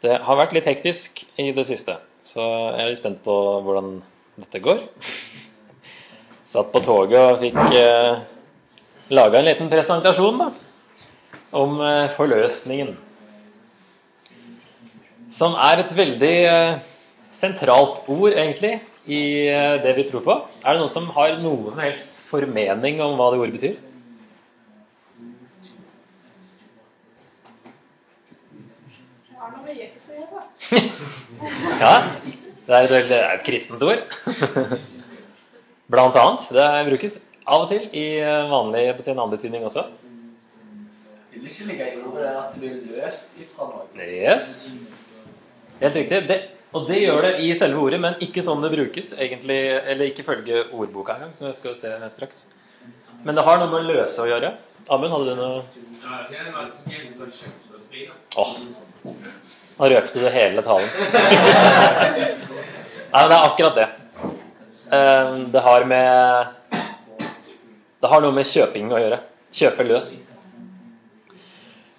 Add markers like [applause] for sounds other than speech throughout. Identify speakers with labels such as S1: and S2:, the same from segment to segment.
S1: Det har vært litt hektisk i det siste, så jeg er litt spent på hvordan dette går. Satt på toget og fikk eh, laga en liten presentasjon da, om eh, forløsningen. Som er et veldig eh, sentralt ord, egentlig, i eh, det vi tror på. Er det noen som har noen som helst formening om hva det ordet betyr?
S2: Det har noe med Jesus å gjøre, da.
S1: Ja, det er et, veldig, det er et kristent ord. Blant annet. Det brukes av og til i eh, vanlig på sin annen betydning også.
S3: Vil ikke ligge i ordet at det blir løst ifra noe.
S1: Yes. Helt riktig. Det, og det gjør det i selve ordet, men ikke sånn det brukes, egentlig, eller ikke følge ordboka engang, som jeg skal se straks. Men det har noe med å løse å gjøre. Amund, hadde du noe
S4: Ja, det er at Jesus har kjøpt oss fri. da.
S1: Åh, nå røpte du hele talen. [laughs] Nei, men det er akkurat det. Eh, Det har med Det har noe med kjøping å gjøre. Kjøpe løs.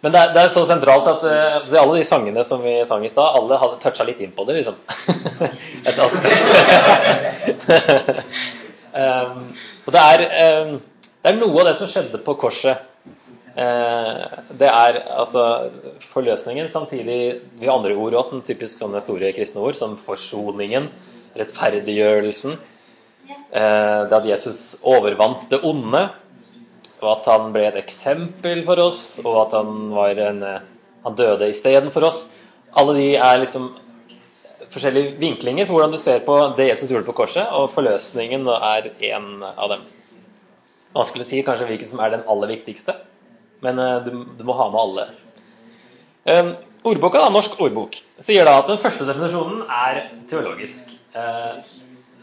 S1: Men det er, det er så sentralt at eh, så alle de sangene som vi sang i stad, alle hadde toucha litt inn på det, liksom. [laughs] Et aspekt. um, [laughs] og det er, um, det er noe av det som skjedde på korset. Eh, det er altså forløsningen, samtidig vi har andre ord også, som typisk sånne store kristne ord, som forsoningen, rettferdiggjørelsen. Eh, det at Jesus overvant det onde, og at han ble et eksempel for oss, og at han, var en, han døde istedenfor oss. Alle de er liksom forskjellige vinklinger på hvordan du ser på det Jesus gjorde på korset, og forløsningen er en av dem. Vanskelig å si kanskje hvilken som er den aller viktigste, men eh, du, du må ha med alle. Um, ordboka, da, Norsk ordbok, sier da at den første definisjonen er teologisk. Uh,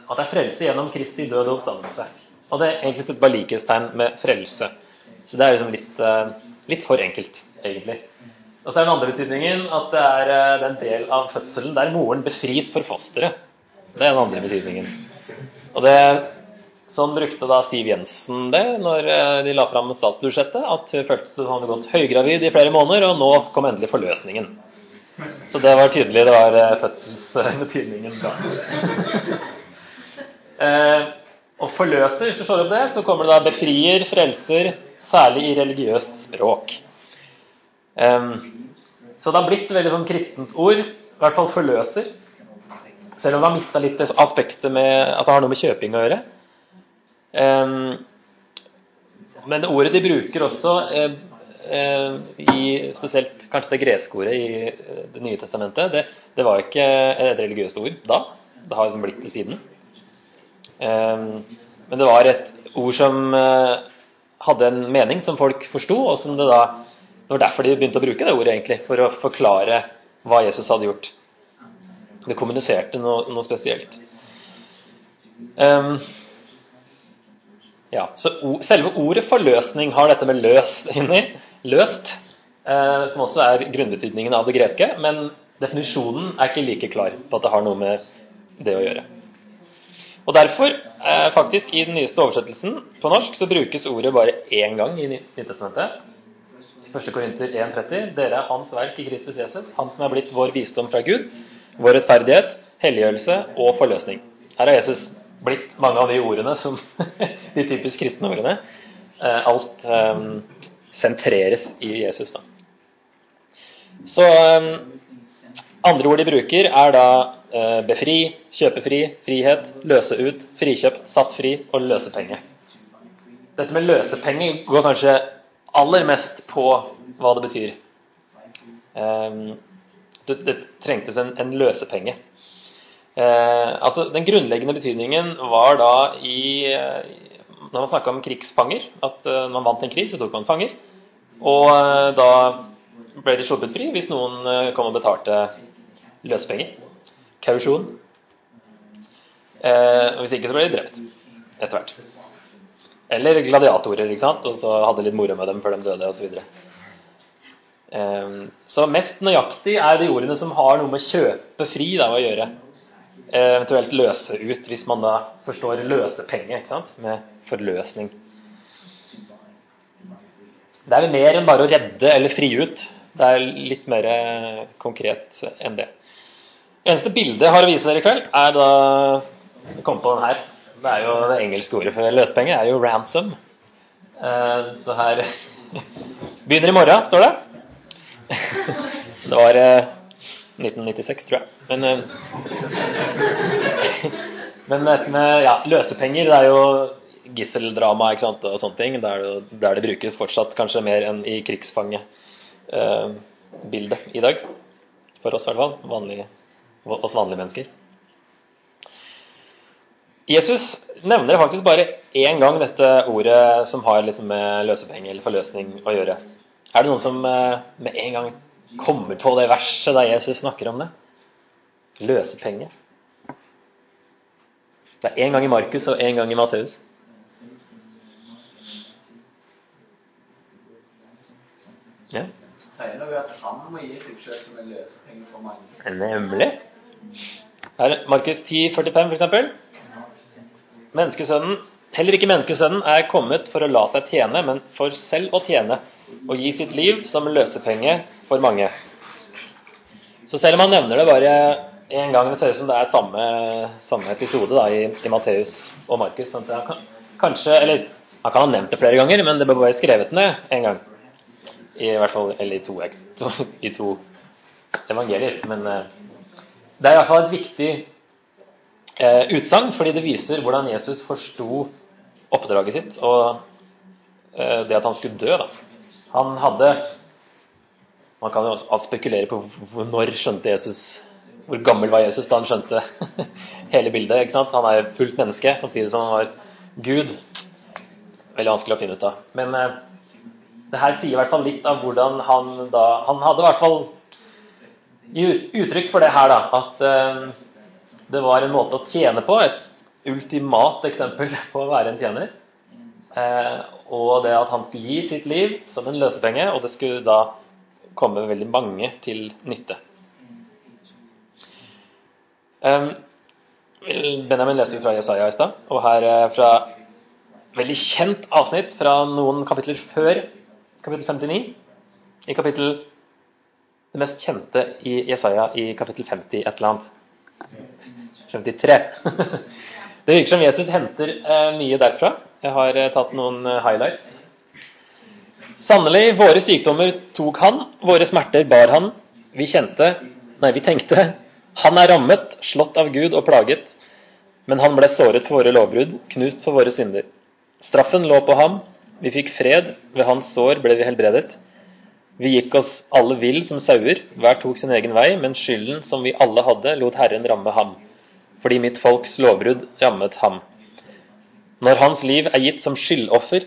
S1: at det er frelse gjennom Kristi død og oppstandelse. Og det er egentlig bare likhetstegn med frelse. Så det er liksom litt, uh, litt for enkelt, egentlig. Og så er den andre betydningen at det er uh, den del av fødselen der moren befris for fosteret. Det er den andre betydningen. Og det, Sånn brukte da Siv Jensen det når eh, de la fram statsbudsjettet. At hun følte hun hadde gått høygravid i flere måneder, og nå kom endelig forløsningen. Så det var tydelig det var eh, fødselsbetydningen da. [laughs] Eh, og forløser, hvis du slår opp det, så kommer det da befrier, frelser, særlig i religiøst språk. Så det har blitt veldig sånn kristent ord, i hvert fall forløser. Selv om det har mista litt aspektet med at det har noe med kjøping å gjøre. Men ordet de bruker også eh, eh, i spesielt kanskje det greske ordet i eh, Det nye testamentet, det, det var ikke et religiøst ord da. Det har liksom blitt det siden. Men det var et ord som hadde en mening som folk forsto, og som det da Det var derfor de begynte å bruke det ordet, egentlig, for å forklare hva Jesus hadde gjort. Det kommuniserte noe, noe spesielt. Em, ja, så Selve ordet forløsning har dette med løs inni. Løst. Eh, som også er grunnbetydningen av det greske. Men definisjonen er ikke like klar på at det har noe med det å gjøre. Og Derfor, eh, faktisk i den nyeste oversettelsen på norsk, så brukes ordet bare én gang i Ny- Nytestamentet. 1. Korinter 1,30.: Dere er Hans verk i Kristus Jesus, Han som er blitt vår visdom fra Gud, vår rettferdighet, helliggjørelse og forløsning. Her er Jesus blitt mange av de ordene som [laughs] de typisk kristne ordene. Eh, Alt um, sentreres i Jesus, da. Så um, andre ord de bruker, er da uh, befri, kjøpefri, frihet, løse ut, frikjøp, satt fri og løsepenge. Dette med løsepenge går kanskje aller mest på hva det betyr. Um, det, det trengtes en, en løsepenge. Eh, altså Den grunnleggende betydningen var da i eh, Når man snakka om krigsfanger, at eh, når man vant en krig, så tok man fanger. Og da ble de sluppet fri hvis noen kom og betalte løsepenger. Kausjon. Og hvis ikke, så ble de drept etter hvert. Eller gladiatorer, ikke sant? og så hadde litt moro med dem før de døde osv. Eh, så mest nøyaktig er de ordene som har noe med kjøpe fri da, å gjøre. Eh, eventuelt løse ut, hvis man da forstår løsepenge ikke sant? med forløsning. Det er mer enn bare å redde eller fri ut. Det er litt mer eh, konkret enn det. Eneste bildet jeg har å vise dere i kveld, er da Jeg kom på den her. Det er jo det engelske ordet for løsepenge er jo ransom. Eh, Så her [laughs] Begynner i morgen, står det. [laughs] Det var 1996, tror jeg. Men, eh, [laughs] men dette med ja, løsepenger, det er jo gisseldrama ikke sant, og sånne ting. Der der det brukes fortsatt kanskje mer enn i krigsfangebildet i dag. For oss i hvert fall. Vanlige, oss vanlige mennesker. Jesus nevner faktisk bare én gang dette ordet som har liksom med løsepenger eller forløsning å gjøre. Er det noen som eh, med en gang kommer på det verset der Jesus snakker om det? Løsepenge. Det er én gang i Markus og én gang i Matteus. Ja,
S3: Sier noe at han må gi seg selv som en løsepenge for mange.
S1: nemlig. Her er Markus 10, 45 f.eks. Menneskesønnen, heller ikke menneskesønnen er kommet for å la seg tjene, men for selv å tjene og gi sitt liv som løsepenge for mange. Så selv om han nevner det bare én gang, det ser ut som det er samme, samme episode da, i, i Matteus og Markus. Sånn at kan, kanskje, eller han kan ha nevnt det flere ganger, men det bør bare skrevet ned én gang. I hvert fall, eller i to, i to evangelier. Men eh, det er i hvert fall et viktig eh, utsagn, fordi det viser hvordan Jesus forsto oppdraget sitt og eh, det at han skulle dø. Da. Han hadde Man kan jo også spekulere på når skjønte Jesus Hvor gammel var Jesus da han skjønte [laughs] hele bildet? ikke sant? Han er fullt menneske samtidig som han var Gud. Veldig vanskelig å finne ut av. Men eh, det her sier i hvert fall litt av hvordan han da Han hadde i hvert fall uttrykk for det her, da. At eh, det var en måte å tjene på. Et ultimat eksempel [laughs] på å være en tjener. Eh, og det at han skulle gi sitt liv som en løsepenge, og det skulle da komme veldig mange til nytte. Eh, Benjamin leste jo fra Jesaja i stad, og her eh, fra veldig kjent avsnitt fra noen kapitler før kapittel 59. I kapittel det mest kjente i Jesaja i kapittel 50 et eller annet. 53. Det virker som Jesus henter eh, mye derfra. Jeg har eh, tatt noen eh, highlights. Sannelig, våre sykdommer tok han, våre smerter bar han. Vi kjente, nei, vi tenkte, han er rammet, slått av Gud og plaget. Men han ble såret for våre lovbrudd, knust for våre synder. Straffen lå på ham, vi fikk fred, ved hans sår ble vi helbredet. Vi gikk oss alle vill som sauer, hver tok sin egen vei, men skylden som vi alle hadde, lot Herren ramme ham. Fordi mitt folks lovbrudd rammet ham. Når hans liv er gitt som skyldoffer,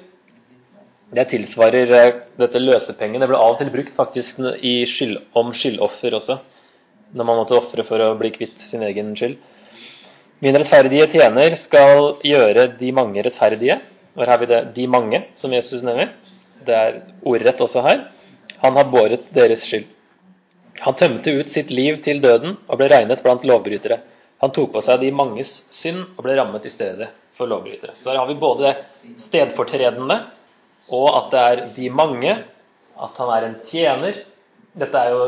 S1: det tilsvarer eh, dette løsepengen. Det ble av og til brukt faktisk skyld, om skyldoffer også, når man måtte ofre for å bli kvitt sin egen skyld. Min rettferdige tjener skal gjøre de mange rettferdige. Og her har vi det 'de mange', som Jesus nevner. Det er ordrett også her. Han har båret deres skyld. Han tømte ut sitt liv til døden og ble regnet blant lovbrytere. Han tok på seg de manges synd og ble rammet i stedet for lovbrytere. Så der har vi både det stedfortredende og at det er de mange, at han er en tjener. Dette er jo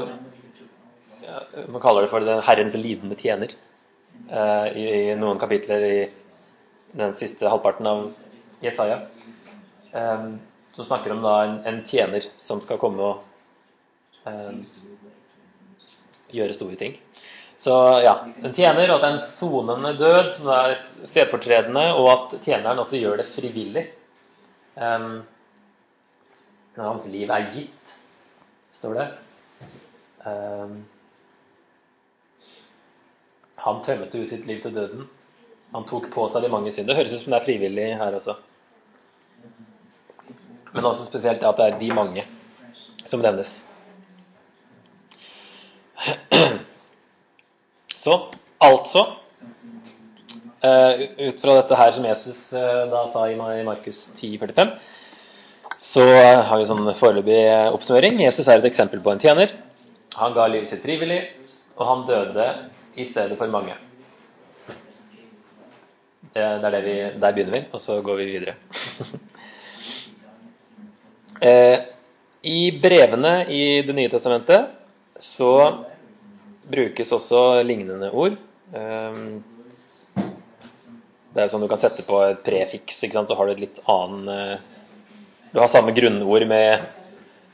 S1: Man kaller det for den Herrens lidende tjener eh, i, i noen kapitler i den siste halvparten av Jesaja. Eh, som snakker om da en, en tjener som skal komme og gjøre store ting. Så ja, en tjener, og at det er en sonende død som er stedfortredende, og at tjeneren også gjør det frivillig. Um, når hans liv er gitt, står det. Um, han tømmet jo sitt liv til døden. Han tok på seg de mange synder. Det høres ut som det er frivillig her også. Men også spesielt at det er de mange som nevnes. Så altså eh, Ut fra dette her som Jesus eh, da sa i Markus 10,45, så eh, har vi sånn foreløpig oppsummering. Jesus er et eksempel på en tjener. Han ga livet sitt frivillig, og han døde i stedet for mange. Det, er det vi, der begynner vi, og så går vi videre. [laughs] eh, I brevene i Det nye testamentet så brukes også lignende ord. Um, det er sånn du kan sette på et prefiks, ikke sant? så har du et litt annen eh, Du har samme grunnord med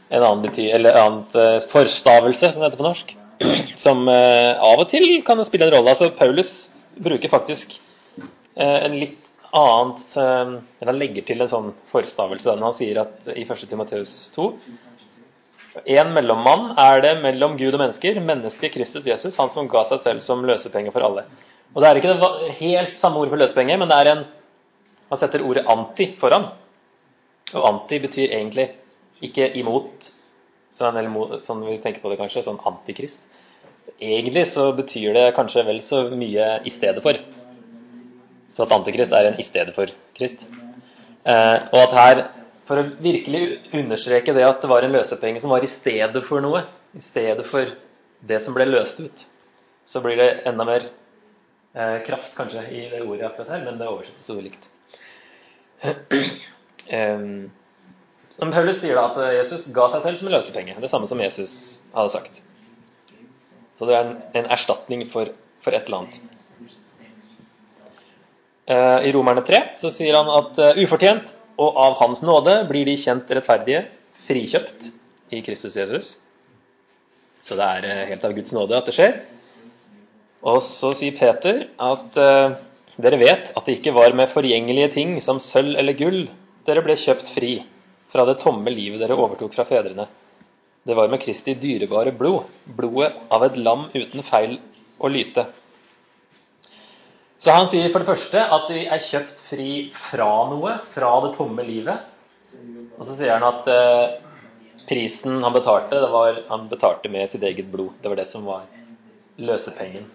S1: en annen bety eller annet eh, forstavelse, som det heter på norsk. [clears throat] Som eh, av og til kan spille en rolle. Altså Paulus bruker faktisk en litt annet han legger til en sånn forstavelse når han sier at i 1. Timoteus 2 En mellommann er det mellom Gud og mennesker, mennesket Kristus Jesus, han som ga seg selv som løsepenge for alle. Og Det er ikke det helt samme ordet for løsepenge, men det er en Han setter ordet 'anti' foran. Og 'anti' betyr egentlig ikke imot, sånn, eller, sånn vi tenker på det kanskje, sånn antikrist. Egentlig så betyr det kanskje vel så mye i stedet for. Så at antikrist er en i stedet for Krist. Eh, og at her, for å virkelig understreke det at det var en løsepenge som var i stedet for noe, i stedet for det som ble løst ut, så blir det enda mer eh, kraft kanskje i det ordet akkurat her, men det oversettes så ulikt. um, Paulus sier da at Jesus ga seg selv som en løsepenge. Det samme som Jesus hadde sagt. Så det er en, en erstatning for, for, et eller annet. Uh, I Romerne 3 så sier han at uh, ufortjent og av Hans nåde blir de kjent rettferdige, frikjøpt i Kristus Jesus. Så det er uh, helt av Guds nåde at det skjer. Og så sier Peter at uh, dere vet at det ikke var med forgjengelige ting som sølv eller gull dere ble kjøpt fri fra det tomme livet dere overtok fra fedrene. Det var med Kristi dyrebare blod, blodet av et lam uten feil og lyte. Så han sier for det første at vi er kjøpt fri fra noe, fra det tomme livet. Og så sier han at uh, prisen han betalte, det var han betalte med sitt eget blod. Det var det som var løsepengen.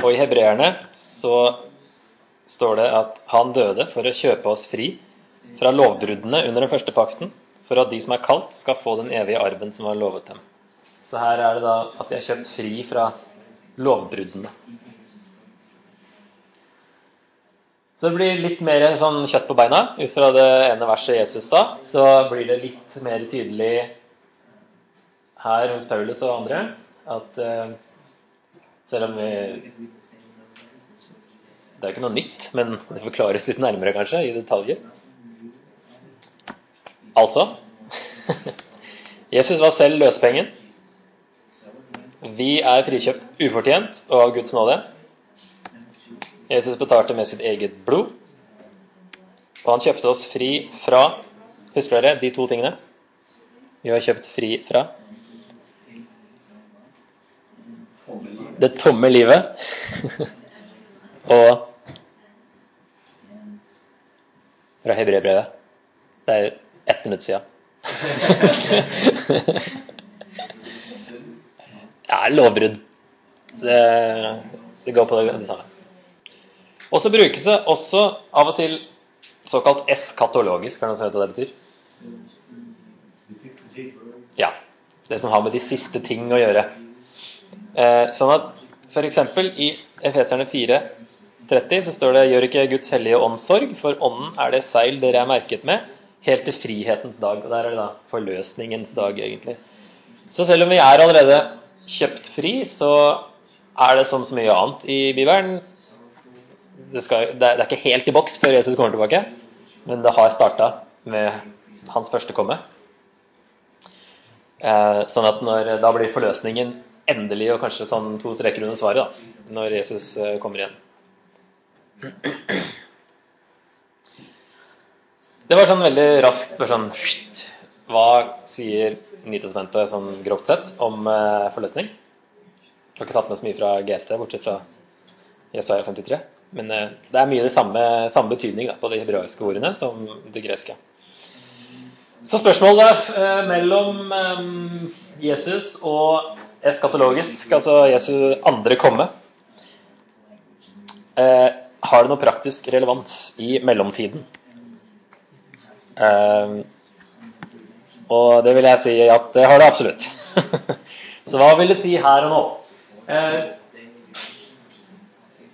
S1: Og i hebreerne så står det at han døde for å kjøpe oss fri fra lovbruddene under den første pakten, for at de som er kalt, skal få den evige arven som var lovet dem. Så her er det da at vi er kjøpt fri fra lovbruddene. Så det blir litt mer sånn kjøtt på beina ut fra det ene verset Jesus sa. Så blir det litt mer tydelig her hos Paulus og andre at uh, selv om vi Det er jo ikke noe nytt, men det forklares litt nærmere, kanskje, i detaljer. Altså [laughs] Jesus var selv løspengen. Vi er frikjøpt ufortjent og av Guds nåde. Jesus betalte med sitt eget blod. Og han kjøpte oss fri fra Husker dere de to tingene? Vi var kjøpt fri fra det tomme livet. [laughs] og fra hebreerbrevet. Det er ett minutt siden. [laughs] ja, lovbrudd. Det, det, går på det, det samme. Og så brukes det også av og til såkalt eskatologisk. kan du noen hva det betyr? Ja. Det som har med de siste ting å gjøre. Eh, sånn at f.eks. i Efeserne 4,30 så står det gjør ikke Guds hellige åndssorg, for ånden er det seil dere er merket med, helt til frihetens dag. Og der er det da forløsningens dag, egentlig. Så selv om vi er allerede kjøpt fri, så er det som så mye annet i Bibelen det, skal, det, er, ikke helt i boks før Jesus kommer tilbake, men det har starta med hans første komme. Eh, sånn at når da blir forløsningen endelig og kanskje sånn to streker under svaret da, når Jesus eh, kommer igjen. Det var sånn veldig raskt for sånn Hva sier Nytestamentet sånn grovt sett om uh, forløsning? Jeg har ikke tatt med så mye fra GT, bortsett fra Jesaja 53. Men uh, det er mye det samme, samme betydning da, på de hebraiske ordene som det greske. Så spørsmålet uh, mellom um, Jesus og eskatologisk, altså Jesu andre komme, eh, har det noe praktisk relevans i mellomtiden? Eh, og det vil jeg si at det har det absolutt. [laughs] Så hva vil det si her og nå? Eh,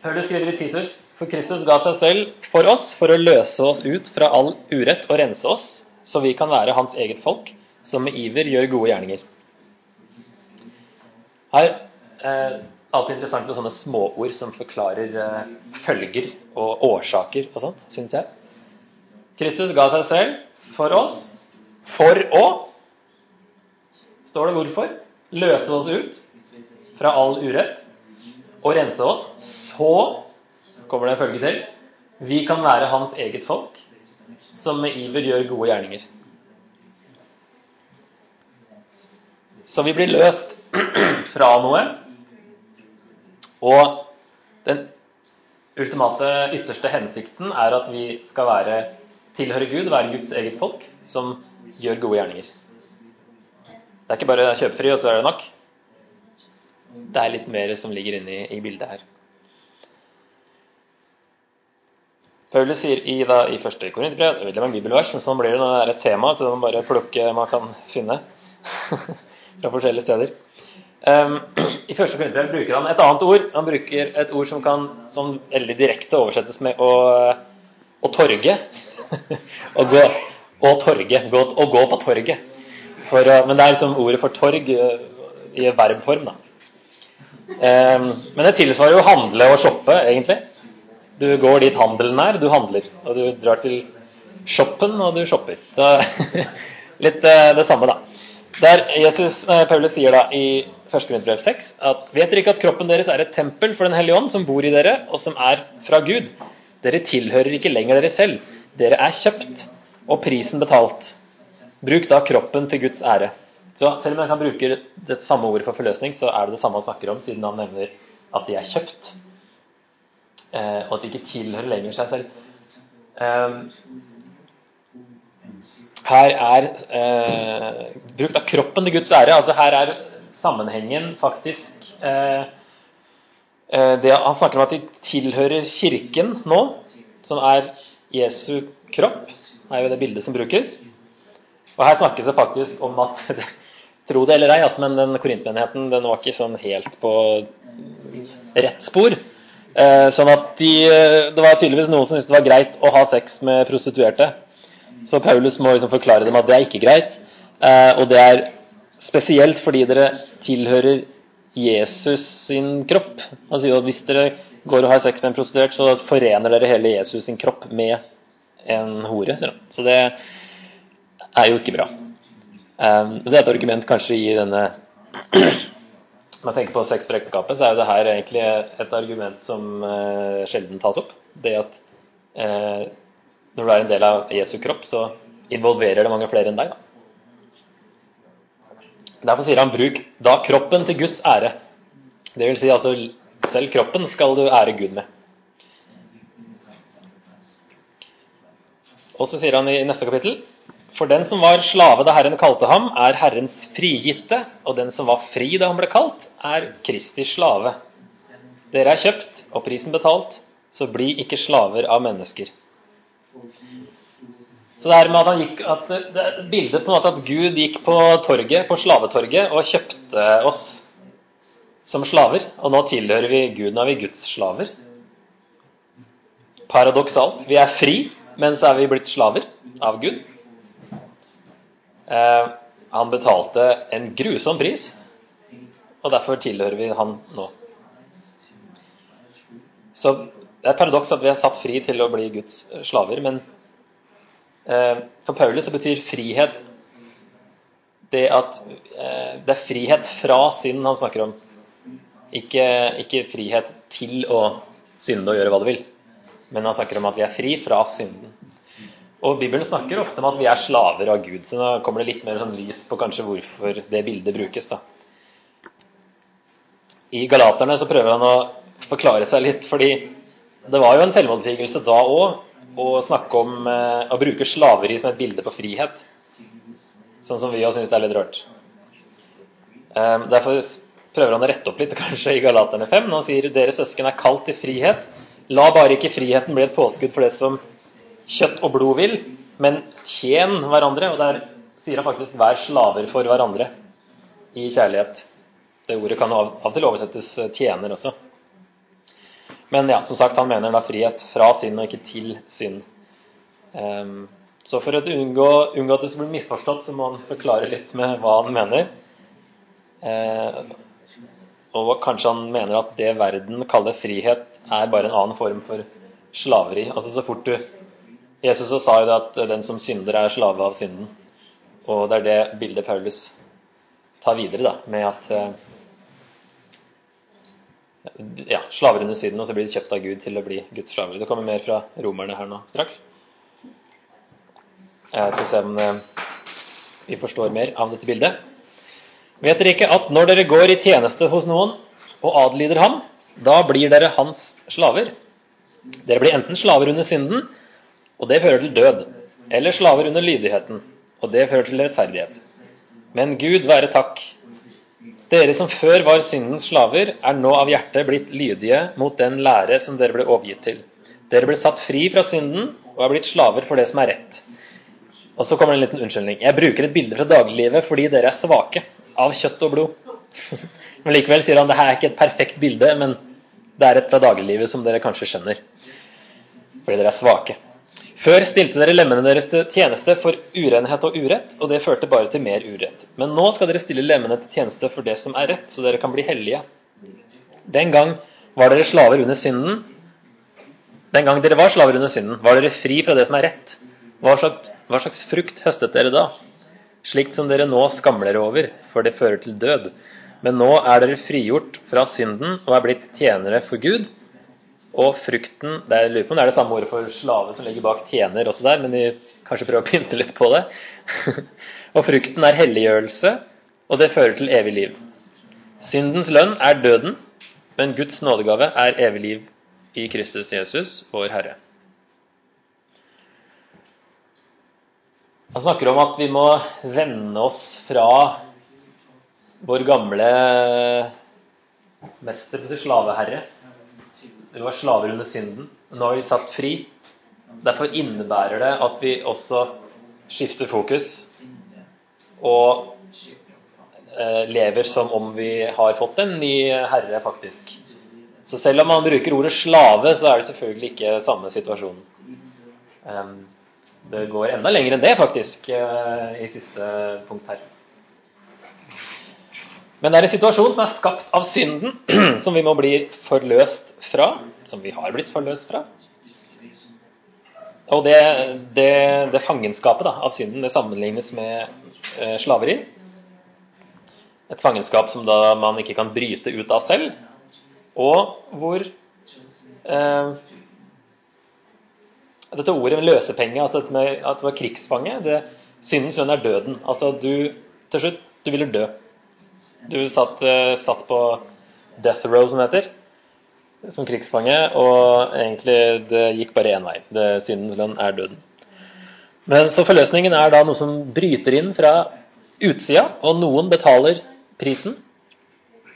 S1: Paulus skriver i Titus For Kristus ga seg selv for oss for å løse oss ut fra all urett og rense oss, så vi kan være hans eget folk, som med iver gjør gode gjerninger. Her eh, alltid interessant med sånne småord som forklarer eh, følger og årsaker og sånt, syns jeg. Kristus ga seg selv for oss for å Står det hvorfor? Løse oss ut fra all urett og rense oss. Så kommer det en følge til. Vi kan være hans eget folk, som med iver gjør gode gjerninger. Så vi blir løst [clears throat] fra noe. Og den ultimate, ytterste hensikten er at vi skal være, tilhøre Gud, være Guds eget folk, som gjør gode gjerninger. Det er ikke bare kjøpefri, og så er det nok. Det er litt mer som ligger inne i, bildet her. Paulus sier i, da, i første Korinterbrev Det er veldig mange bibelvers, men sånn blir det når det er et tema til man bare plukke man kan finne [laughs] fra forskjellige steder. Um, I første Korinterbrev bruker han et annet ord. Han bruker et ord som kan som veldig direkte oversettes med å, å torge. [laughs] å gå, og torget. Gå, å gå på torget. For, men det er liksom ordet for torg i verbform, da. Um, men det tilsvarer jo handle og shoppe, egentlig. Du går dit handelen er, du handler. Og du drar til shoppen, og du shopper. Så [laughs] litt uh, det samme, da. Der Jesus, uh, Paulus sier da i 1. Korinterbrev 6 at vet dere ikke at kroppen deres er et tempel for Den hellige ånd, som bor i dere, og som er fra Gud? Dere tilhører ikke lenger dere selv. Dere er kjøpt, og prisen betalt. Bruk da kroppen til Guds ære. Så selv om jeg kan bruke det samme ordet for forløsning, så er det det samme han snakker om, siden han nevner at de er kjøpt eh, og at de ikke tilhører lenger seg selv. Eh, her er eh, bruk av kroppen til Guds ære. altså Her er sammenhengen faktisk eh, det, Han snakker om at de tilhører Kirken nå, som er Jesu kropp. Er jo det bildet som brukes. Og her snakkes det faktisk om at [laughs] Tro det eller ei, altså, men den korintmenigheten den var ikke sånn helt på rett spor. Eh, sånn at de, Det var tydeligvis noen som syntes det var greit å ha sex med prostituerte. Så Paulus må liksom forklare dem at det er ikke greit. Eh, og det er spesielt fordi dere tilhører Jesus sin kropp. Han sier at hvis dere går og har sex med en prostituert, så forener dere hele Jesus sin kropp med en hore. Så det er jo ikke bra. Det er et argument kanskje i denne [clears throat] Når man tenker på sex for ekteskapet, så er jo det her egentlig et argument som uh, sjelden tas opp. Det at uh, når du er en del av Jesu kropp, så involverer det mange flere enn deg. Da. Derfor sier han bruk da kroppen til Guds ære. Det vil si altså selv kroppen skal du ære Gud med. Og så sier han i neste kapittel for den som var slave da Herren kalte ham, er Herrens frigitte, og den som var fri da han ble kalt, er Kristi slave. Dere er kjøpt og prisen betalt, så bli ikke slaver av mennesker. Så det her med at han gikk, at det er bildet på en måte at Gud gikk på torget, på slavetorget og kjøpte oss som slaver. Og nå tilhører vi Gud, nå er vi Guds slaver. Paradoksalt. Vi er fri, men så er vi blitt slaver av Gud. Eh, han betalte en grusom pris, og derfor tilhører vi han nå. Så det er et paradoks at vi er satt fri til å bli Guds slaver, men eh, for Paulus så betyr frihet det at eh, det er frihet fra synd han snakker om. Ikke, ikke, frihet til å synde og gjøre hva du vil, men han snakker om at vi er fri fra synden. Og Bibelen snakker ofte om at vi er slaver av Gud, så nå kommer det litt mer sånn lys på kanskje hvorfor det bildet brukes. da. I Galaterne så prøver han å forklare seg litt, fordi det var jo en selvmotsigelse da òg å snakke om eh, å bruke slaveri som et bilde på frihet. Sånn som vi òg syns det er litt rart. Eh, derfor prøver han å rette opp litt [laughs] kanskje i Galaterne 5. Når han sier dere søsken er kalt til frihet. La bare ikke friheten bli et påskudd for det som kjøtt og blod vil, men tjen hverandre. Og der sier han faktisk 'vær slaver for hverandre' i kjærlighet. Det ordet kan av og til oversettes 'tjener' også. Men ja, som sagt, han mener da frihet fra synd og ikke til synd. Um, så for å unngå, unngå at det skal bli misforstått, så må han forklare litt med hva han mener. Eh, og kanskje han mener at det verden kaller frihet, er bare en annen form for slaveri. Altså så fort du Jesus sa jo det at den som synder, er slave av synden. Og det er det bildet Paulus tar videre, da, med at eh, ja, slaver under synden, og så blir de kjøpt av Gud til å bli Guds slaver. Det kommer mer fra romerne her nå straks. Jeg skal se om eh, vi forstår mer av dette bildet. Vet dere ikke at når dere går i tjeneste hos noen og adlyder ham, da blir dere hans slaver? Dere blir enten slaver under synden, og det fører til død, eller slaver under lydigheten, og det fører til rettferdighet. Men Gud være takk dere som før var syndens slaver, er nå av hjertet blitt lydige mot den lære som dere ble overgitt til. Dere ble satt fri fra synden og er blitt slaver for det som er rett. Og så kommer det en liten unnskyldning. Jeg bruker et bilde fra dagliglivet fordi dere er svake av kjøtt og blod. [laughs] Men likevel sier han det her er ikke et perfekt bilde, men det er et fra dagliglivet som dere kanskje skjønner. Fordi dere er svake. Før stilte dere lemmene deres til tjeneste for urenhet og urett, og det førte bare til mer urett. Men nå skal dere stille lemmene til tjeneste for det som er rett, så dere kan bli hellige. Den gang var dere slaver under synden. Den gang dere var slaver under synden, var dere fri fra det som er rett. Hva slags, hva slags frukt høstet dere da? Slikt som dere nå skamler over, for det fører til død. Men nå er dere frigjort fra synden og er blitt tjenere for Gud. Og frukten det er, på det er det samme ordet for slave som ligger bak tjener også der, men de kanskje prøver å pynte litt på det. [laughs] og frukten er helliggjørelse, og det fører til evig liv. Syndens lønn er døden, men Guds nådegave er evig liv i Kristus Jesus, vår Herre. Han snakker om at vi må vende oss fra vår gamle mester, slaveherre, vi var slaver under synden. Nå har vi satt fri. Derfor innebærer det at vi også skifter fokus og eh, lever som om vi har fått en ny herre, faktisk. Så selv om man bruker ordet slave, så er det selvfølgelig ikke samme situasjon. Det går enda lenger enn det, faktisk, uh, i siste punkt her. Men det er en situasjon som er skapt av synden, [clears throat] som vi må bli forløst fra. Som vi har blitt forløst fra. Og det, det, det fangenskapet da, av synden det sammenlignes med eh, slaveri. Et fangenskap som da man ikke kan bryte ut av selv, og hvor eh, Dette ordet med løsepenge, altså dette med at du var krigsfange det, Syndens lønn er døden. Altså du Til slutt, du ville dø. Du satt, eh, satt, på death row, som det heter, som krigsfange, og egentlig det gikk bare én vei. Det, syndens lønn er døden. Men så forløsningen er da noe som bryter inn fra utsida, og noen betaler prisen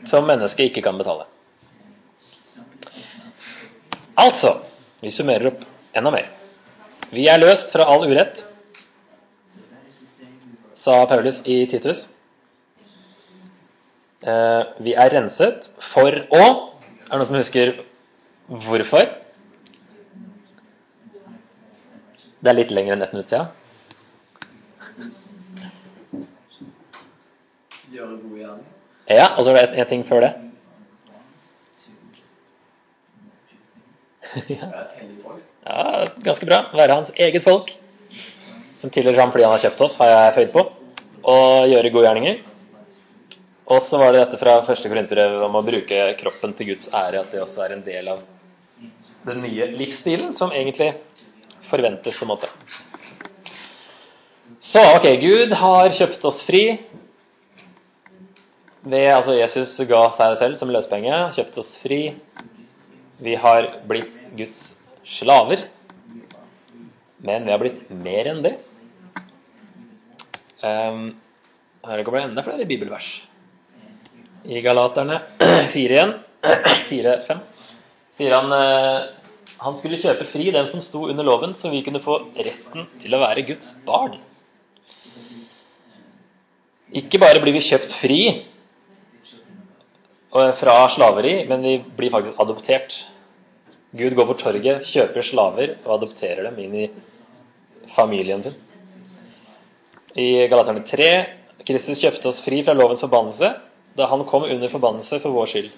S1: som mennesket ikke kan betale. Altså, vi summerer opp enda mer. Vi er løst fra all urett, sa Paulus i Titus. Eh, vi er renset for å Er det noen som husker hvorfor? Det er litt lenger enn ett minutt siden.
S3: Gjøre gode.
S1: Ja, og så er det en ting før det. Ja, ja, ganske bra. Være hans eget folk. Som tilhører ham fordi han har kjøpt oss, har jeg føyd på. Og gjøre gode gjerninger. Og så var det dette fra første korinterbrev om å bruke kroppen til Guds ære, at det også er en del av den nye livsstilen som egentlig forventes, på en måte. Så ok, Gud har kjøpt oss fri. Ved, altså Jesus ga seg selv som løspenge, kjøpt oss fri. Vi har blitt Guds slaver. Men vi har blitt mer enn det. Um, her kommer det enda flere bibelvers i Galaterne [clears throat] 4 igjen, [clears throat] 4-5, sier han eh, han skulle kjøpe fri dem som sto under loven, så vi kunne få retten til å være Guds barn. Ikke bare blir vi kjøpt fri fra slaveri, men vi blir faktisk adoptert Gud går på torget, kjøper slaver og adopterer dem inn i familien sin. I Galaterne 3 Kristus kjøpte oss fri fra lovens forbannelse da han kom under forbannelse for vår skyld.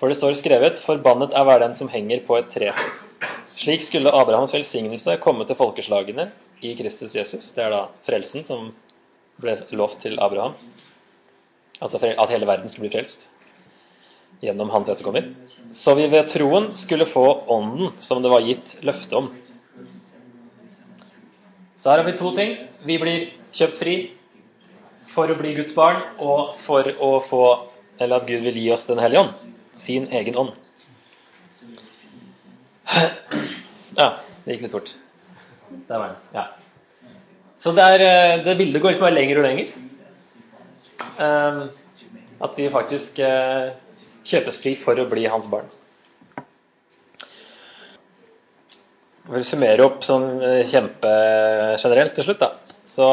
S1: For det står skrevet:" Forbannet er hver den som henger på et tre. Slik skulle Abrahams velsignelse komme til folkeslagene i Kristus Jesus. Det er da frelsen som ble lovt til Abraham. Altså at hele verden skulle bli frelst gjennom hans etterkommer. Så vi ved troen skulle få ånden som det var gitt løfte om. Så her har vi to ting. Vi blir kjøpt fri for å bli Guds barn, og for å få Eller at Gud vil gi oss Den hellige ånd. Sin egen ånd. Ja, det gikk litt fort. Der var den. Ja. Så det, er, eh, det bildet går liksom bare lenger og lenger. Um, at vi faktisk uh, kjøpes fri for å bli hans barn. Jeg vil summere opp sånn kjempegenerelt til slutt. da. Så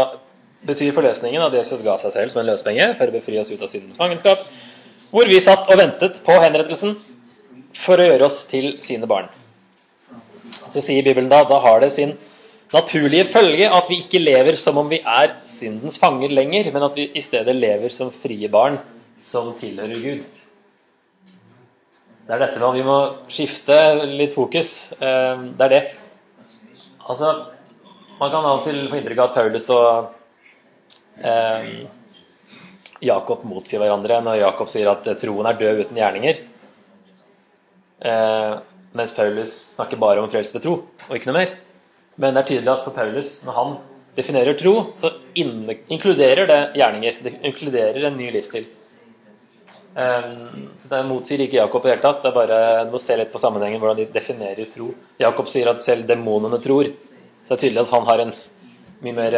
S1: betyr forløsningen at Jesus ga seg selv som en løsepenge for å befri oss ut av syndens fangenskap, hvor vi satt og ventet på henrettelsen for å gjøre oss til sine barn. Så sier Bibelen da da har det sin naturlige følge at vi ikke lever som om vi er syndens fanger lenger, men at vi i stedet lever som frie barn som tilhører Gud. Det er dette med at vi må skifte litt fokus. Eh, det er det. Altså, man kan av og til få inntrykk av at Paulus og eh, Jakob motsier hverandre når Jakob sier at troen er død uten gjerninger. Eh, mens Paulus snakker bare om frelse ved tro, og ikke noe mer. Men det er tydelig at for Paulus, når han definerer tro, så inkluderer det gjerninger. Det inkluderer en ny livsstil. Um, så Det motsier ikke Jakob i det hele tatt. Det er bare, Du må se litt på sammenhengen, hvordan de definerer tro. Jakob sier at selv demonene tror. Så det er tydelig at han har en mye mer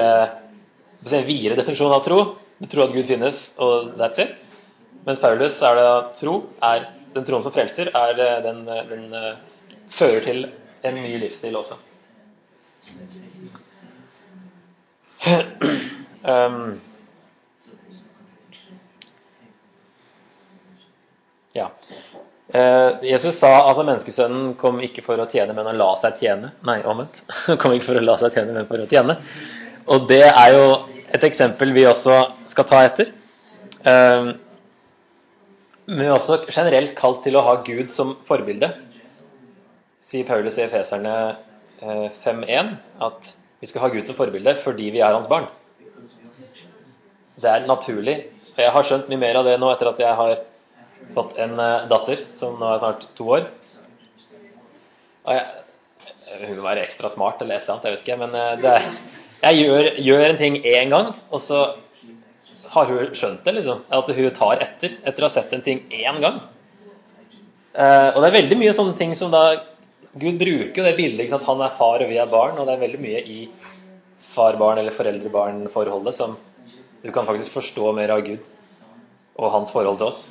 S1: si, en videre definisjon av tro. Du tror at Gud finnes, og that's it. Mens Paulus er det tro er den troen som frelser, er den, den uh, fører til en ny livsstil også. um, [clears throat] ja. Uh, Jesus sa altså menneskesønnen kom ikke for å tjene, men å la seg tjene. Nei, omvendt. [laughs] kom ikke for å la seg tjene, men for å tjene. Og det er jo et eksempel vi også skal ta etter. Ehm, vi er også generelt kalt til å ha Gud som forbilde. Sier Paulus i Efeserne 5.1 eh, at vi skal ha Gud som forbilde fordi vi er hans barn. Det er naturlig. Jeg har skjønt mye mer av det nå etter at jeg har fått en eh, datter som nå er snart to år. Og jeg, hun vil være ekstra smart eller et eller annet, jeg vet ikke. Men eh, er, jeg gjør, gjør en ting én gang, og så har hun skjønt det, liksom. At hun tar etter etter å ha sett en ting én gang. Eh, og det er veldig mye sånne ting som da Gud bruker jo det bildet. Ikke sant? Han er far, og vi er barn. Og det er veldig mye i far-barn- eller foreldre-barn-forholdet som du kan faktisk forstå mer av Gud og hans forhold til oss.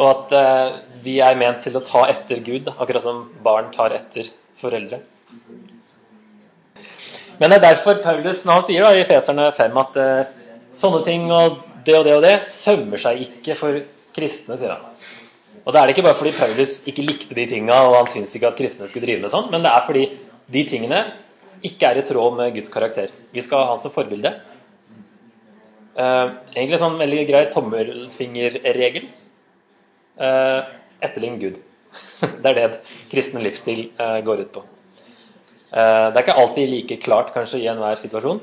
S1: Og at eh, vi er ment til å ta etter Gud, akkurat som barn tar etter foreldre. Men det er derfor Paulus når han sier da, i Feserne 5 at eh, sånne ting og det og det og det sømmer seg ikke for kristne, sier han. Og det er det ikke bare fordi Paulus ikke likte de tinga og han syns ikke at kristne skulle drive med sånn, men det er fordi de tingene ikke er i tråd med Guds karakter. Vi skal ha han som forbilde. Eh, egentlig sånn veldig grei tommelfingerregel. Uh, etterlign Gud. [laughs] det er det kristen livsstil uh, går ut på. Eh, det er ikke alltid like klart kanskje i enhver situasjon,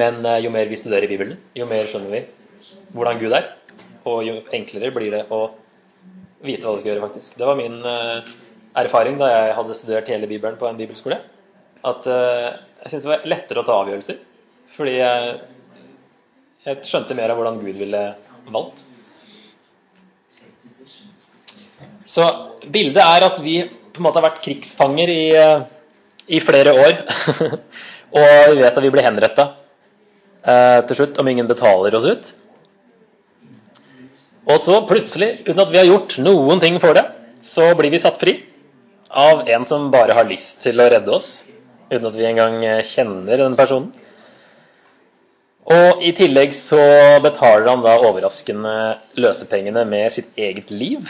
S1: men eh, jo mer vi studerer Bibelen, jo mer skjønner vi hvordan Gud er, og jo enklere blir det å vite hva du skal gjøre, faktisk. Det var min eh, erfaring da jeg hadde studert hele Bibelen på en bibelskole. At jeg syntes det var lettere å ta avgjørelser, fordi jeg skjønte mer av hvordan Gud ville valgt. Så bildet er at vi på en måte har vært krigsfanger i i flere år. [laughs] og vi vet at vi blir henretta eh, til slutt om ingen betaler oss ut. Og så plutselig, uten at vi har gjort noen ting for det, så blir vi satt fri av en som bare har lyst til å redde oss, uten at vi engang kjenner den personen. Og i tillegg så betaler han da overraskende løsepengene med sitt eget liv.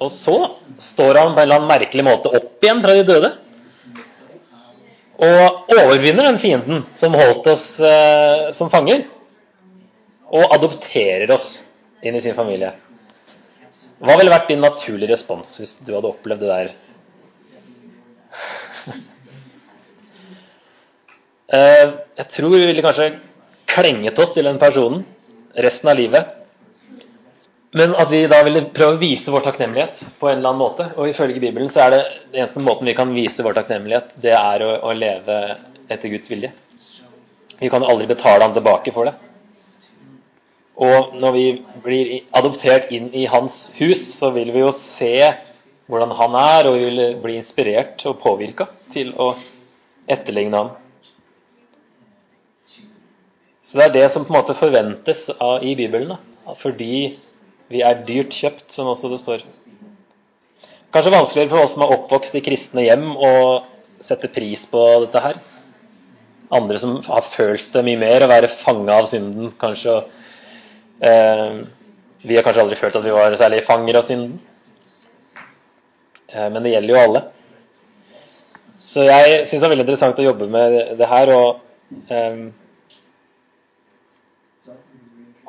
S1: Og så står han på en eller annen merkelig måte opp igjen fra de døde. Og overvinner den fienden som holdt oss eh, som fanger. Og adopterer oss inn i sin familie. Hva ville vært din naturlige respons hvis du hadde opplevd det der? [laughs] Eh, jeg tror vi ville kanskje klenget oss til den personen resten av livet. Men at vi da ville prøve å vise vår takknemlighet på en eller annen måte. Og ifølge Bibelen så er det den eneste måten vi kan vise vår takknemlighet, det er å, å leve etter Guds vilje. Vi kan aldri betale han tilbake for det. Og når vi blir adoptert inn i hans hus, så vil vi jo se hvordan han er, og vi vil bli inspirert og påvirka til å etterligne ham. Så det er det som på en måte forventes av, i Bibelen. Da. Fordi vi er dyrt kjøpt, som også det står. Kanskje vanskeligere for oss som er oppvokst i kristne hjem, å sette pris på dette her. Andre som har følt det mye mer, å være fanga av synden, kanskje. Eh, vi har kanskje aldri følt at vi var særlig fanger av synden. Eh, men det gjelder jo alle. Så jeg syns det er veldig interessant å jobbe med det her. og eh,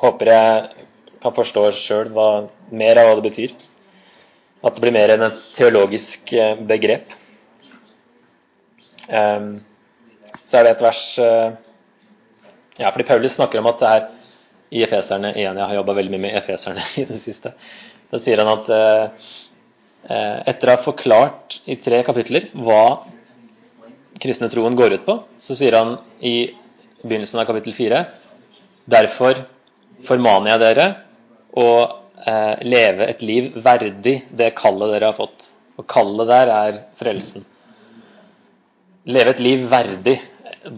S1: håper jeg kan forstå sjøl mer av hva det betyr. At det blir mer enn et teologisk eh, begrep. Um, så er det et vers uh, Ja, fordi Paulus snakker om at det er i Efeserne igjen, Jeg har jobba veldig mye med Efeserne [laughs] i det siste. Da sier han at uh, etter å ha forklart i tre kapitler hva kristne troen går ut på, så sier han i begynnelsen av kapittel fire Derfor formaner jeg dere å eh, leve et liv verdig det kallet dere har fått. Og kallet der er frelsen. Leve et liv verdig.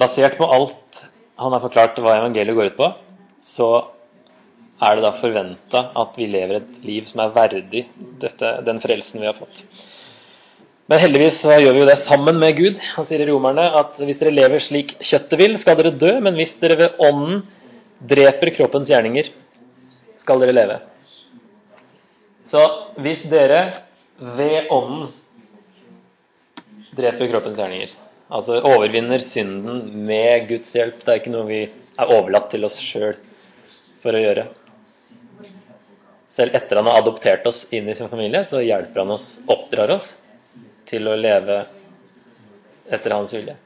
S1: Basert på alt han har forklart hva evangeliet går ut på, så er det da forventa at vi lever et liv som er verdig dette, den frelsen vi har fått. Men heldigvis så gjør vi jo det sammen med Gud. Han sier i Romerne at hvis dere lever slik kjøttet vil, skal dere dø, men hvis dere ved ånden dreper kroppens gjerninger, skal dere leve. Så hvis dere ved ånden dreper kroppens gjerninger, altså overvinner synden med Guds hjelp Det er ikke noe vi er overlatt til oss sjøl for å gjøre. Selv etter han har adoptert oss inn i sin familie, så hjelper han oss, oppdrar oss til å leve etter hans vilje.